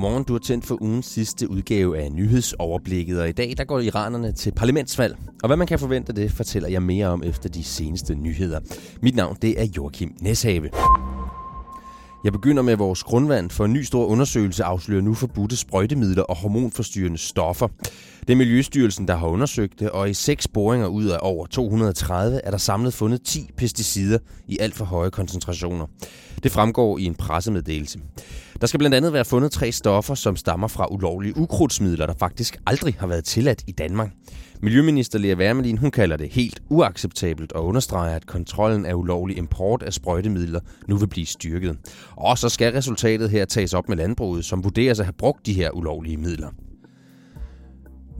Godmorgen, du har tændt for ugens sidste udgave af nyhedsoverblikket, og i dag der går iranerne til parlamentsvalg. Og hvad man kan forvente det, fortæller jeg mere om efter de seneste nyheder. Mit navn det er Joachim Neshave. Jeg begynder med vores grundvand, for en ny stor undersøgelse afslører nu forbudte sprøjtemidler og hormonforstyrrende stoffer. Det er Miljøstyrelsen, der har undersøgt det, og i seks boringer ud af over 230 er der samlet fundet 10 pesticider i alt for høje koncentrationer. Det fremgår i en pressemeddelelse. Der skal blandt andet være fundet tre stoffer, som stammer fra ulovlige ukrudtsmidler, der faktisk aldrig har været tilladt i Danmark. Miljøminister Lea Wermelin hun kalder det helt uacceptabelt og understreger, at kontrollen af ulovlig import af sprøjtemidler nu vil blive styrket. Og så skal resultatet her tages op med landbruget, som vurderes at have brugt de her ulovlige midler.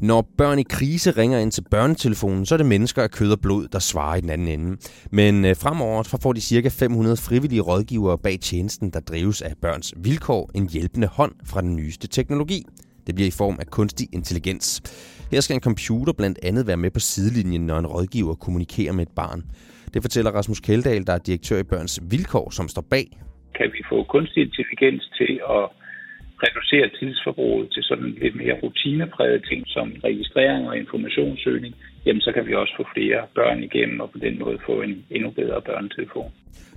Når børn i krise ringer ind til børnetelefonen, så er det mennesker af kød og blod, der svarer i den anden ende. Men øh, fremover får de ca. 500 frivillige rådgivere bag tjenesten, der drives af børns vilkår, en hjælpende hånd fra den nyeste teknologi. Det bliver i form af kunstig intelligens. Her skal en computer blandt andet være med på sidelinjen, når en rådgiver kommunikerer med et barn. Det fortæller Rasmus Keldahl, der er direktør i Børns Vilkår, som står bag. Kan vi få kunstig intelligens til at reducere tidsforbruget til sådan lidt mere rutinepræget ting som registrering og informationssøgning, jamen så kan vi også få flere børn igennem og på den måde få en endnu bedre børnetelefon.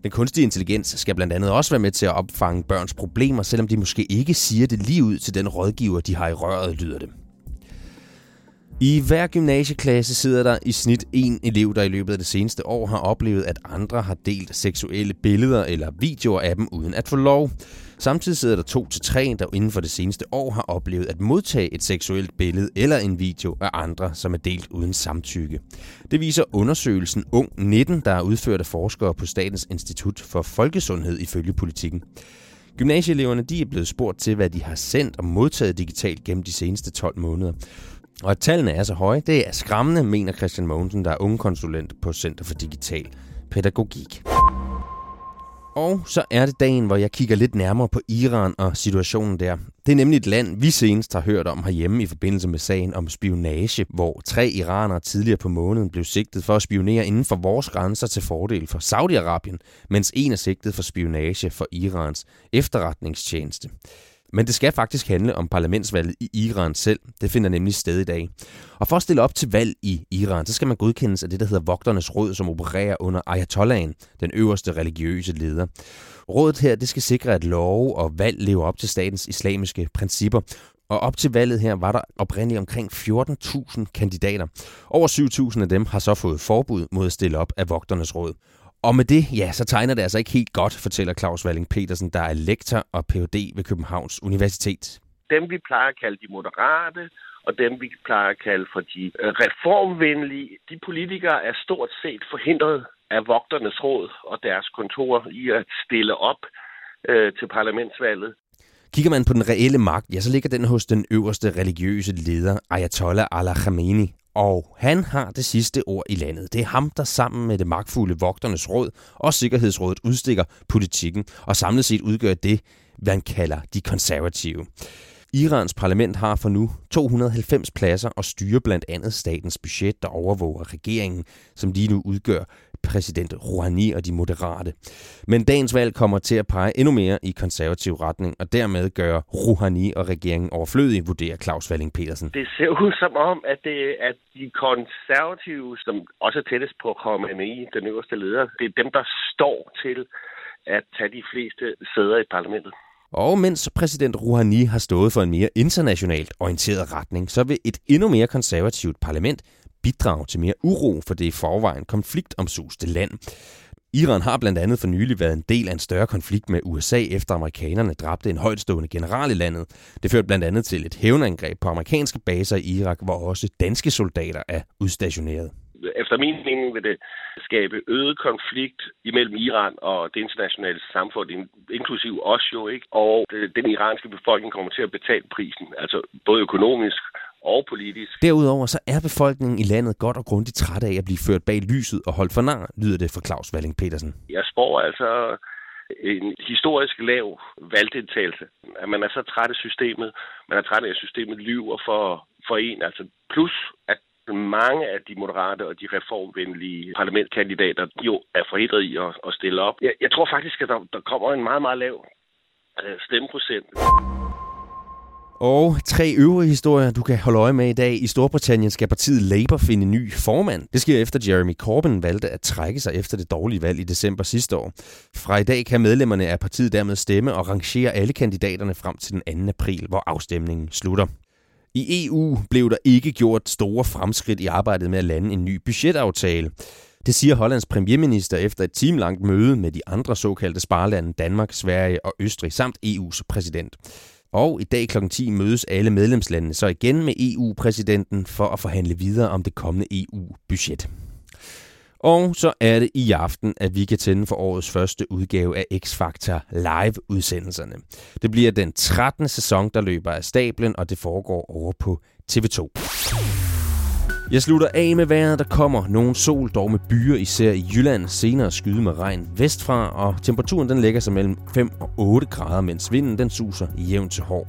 Den kunstige intelligens skal blandt andet også være med til at opfange børns problemer, selvom de måske ikke siger det lige ud til den rådgiver, de har i røret, lyder det. I hver gymnasieklasse sidder der i snit en elev, der i løbet af det seneste år har oplevet, at andre har delt seksuelle billeder eller videoer af dem uden at få lov. Samtidig sidder der to til tre, der inden for det seneste år har oplevet at modtage et seksuelt billede eller en video af andre, som er delt uden samtykke. Det viser undersøgelsen Ung 19, der er udført af forskere på Statens Institut for Folkesundhed ifølge politikken. Gymnasieeleverne de er blevet spurgt til, hvad de har sendt og modtaget digitalt gennem de seneste 12 måneder. Og at tallene er så høje, det er skræmmende, mener Christian Mogensen, der er ungekonsulent på Center for Digital Pædagogik. Og så er det dagen, hvor jeg kigger lidt nærmere på Iran og situationen der. Det er nemlig et land, vi senest har hørt om herhjemme i forbindelse med sagen om spionage, hvor tre iranere tidligere på måneden blev sigtet for at spionere inden for vores grænser til fordel for Saudi-Arabien, mens en er sigtet for spionage for Irans efterretningstjeneste. Men det skal faktisk handle om parlamentsvalget i Iran selv. Det finder nemlig sted i dag. Og for at stille op til valg i Iran, så skal man godkendes af det, der hedder Vogternes Råd, som opererer under Ayatollahen, den øverste religiøse leder. Rådet her, det skal sikre, at love og valg lever op til statens islamiske principper, og op til valget her var der oprindeligt omkring 14.000 kandidater. Over 7.000 af dem har så fået forbud mod at stille op af Vogternes Råd. Og med det, ja, så tegner det altså ikke helt godt, fortæller Claus Walling Petersen, der er lektor og Ph.D. ved Københavns Universitet. Dem vi plejer at kalde de moderate, og dem vi plejer at kalde for de øh, reformvenlige, de politikere er stort set forhindret af vogternes råd og deres kontor i at stille op øh, til parlamentsvalget. Kigger man på den reelle magt, ja, så ligger den hos den øverste religiøse leder, Ayatollah Allah Khamenei, og han har det sidste ord i landet. Det er ham, der sammen med det magtfulde Vogternes Råd og Sikkerhedsrådet udstikker politikken, og samlet set udgør det, hvad han kalder de konservative. Irans parlament har for nu 290 pladser og styrer blandt andet statens budget, der overvåger regeringen, som lige nu udgør præsident Rouhani og de moderate. Men dagens valg kommer til at pege endnu mere i konservativ retning, og dermed gøre Rouhani og regeringen overflødig, vurderer Claus Valling Petersen. Det ser ud som om, at, det, at de konservative, som også er tættest på Khomeini, den øverste leder, det er dem, der står til at tage de fleste sæder i parlamentet. Og mens præsident Rouhani har stået for en mere internationalt orienteret retning, så vil et endnu mere konservativt parlament bidrage til mere uro for det i forvejen konfliktomsuste land. Iran har blandt andet for nylig været en del af en større konflikt med USA, efter amerikanerne dræbte en højtstående general i landet. Det førte blandt andet til et hævnangreb på amerikanske baser i Irak, hvor også danske soldater er udstationeret efter min mening vil det skabe øget konflikt imellem Iran og det internationale samfund, inklusiv os jo, ikke? Og den iranske befolkning kommer til at betale prisen, altså både økonomisk og politisk. Derudover så er befolkningen i landet godt og grundigt træt af at blive ført bag lyset og holdt for nar, lyder det fra Claus Walling Petersen. Jeg spår altså en historisk lav valgdeltagelse. At man er så træt af systemet, man er træt af, at systemet lyver for, for en. Altså plus, at mange af de moderate og de reformvenlige parlamentkandidater jo er forhindret i at, at stille op. Jeg, jeg tror faktisk, at der, der kommer en meget, meget lav øh, stemmeprocent. Og tre øvrige historier, du kan holde øje med i dag. I Storbritannien skal partiet Labour finde ny formand. Det sker efter Jeremy Corbyn valgte at trække sig efter det dårlige valg i december sidste år. Fra i dag kan medlemmerne af partiet dermed stemme og rangere alle kandidaterne frem til den 2. april, hvor afstemningen slutter. I EU blev der ikke gjort store fremskridt i arbejdet med at lande en ny budgetaftale. Det siger Hollands premierminister efter et timelangt møde med de andre såkaldte sparlande Danmark, Sverige og Østrig samt EU's præsident. Og i dag kl. 10 mødes alle medlemslandene så igen med EU-præsidenten for at forhandle videre om det kommende EU-budget. Og så er det i aften, at vi kan tænde for årets første udgave af X-Factor Live-udsendelserne. Det bliver den 13. sæson, der løber af stablen, og det foregår over på TV2. Jeg slutter af med vejret, der kommer nogen sol, dog med byer, især i Jylland, senere skyde med regn vestfra, og temperaturen den lægger sig mellem 5 og 8 grader, mens vinden den suser jævnt til hård.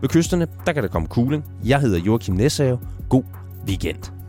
Ved kysterne, der kan der komme kuling. Jeg hedder Joachim Nessave. God weekend.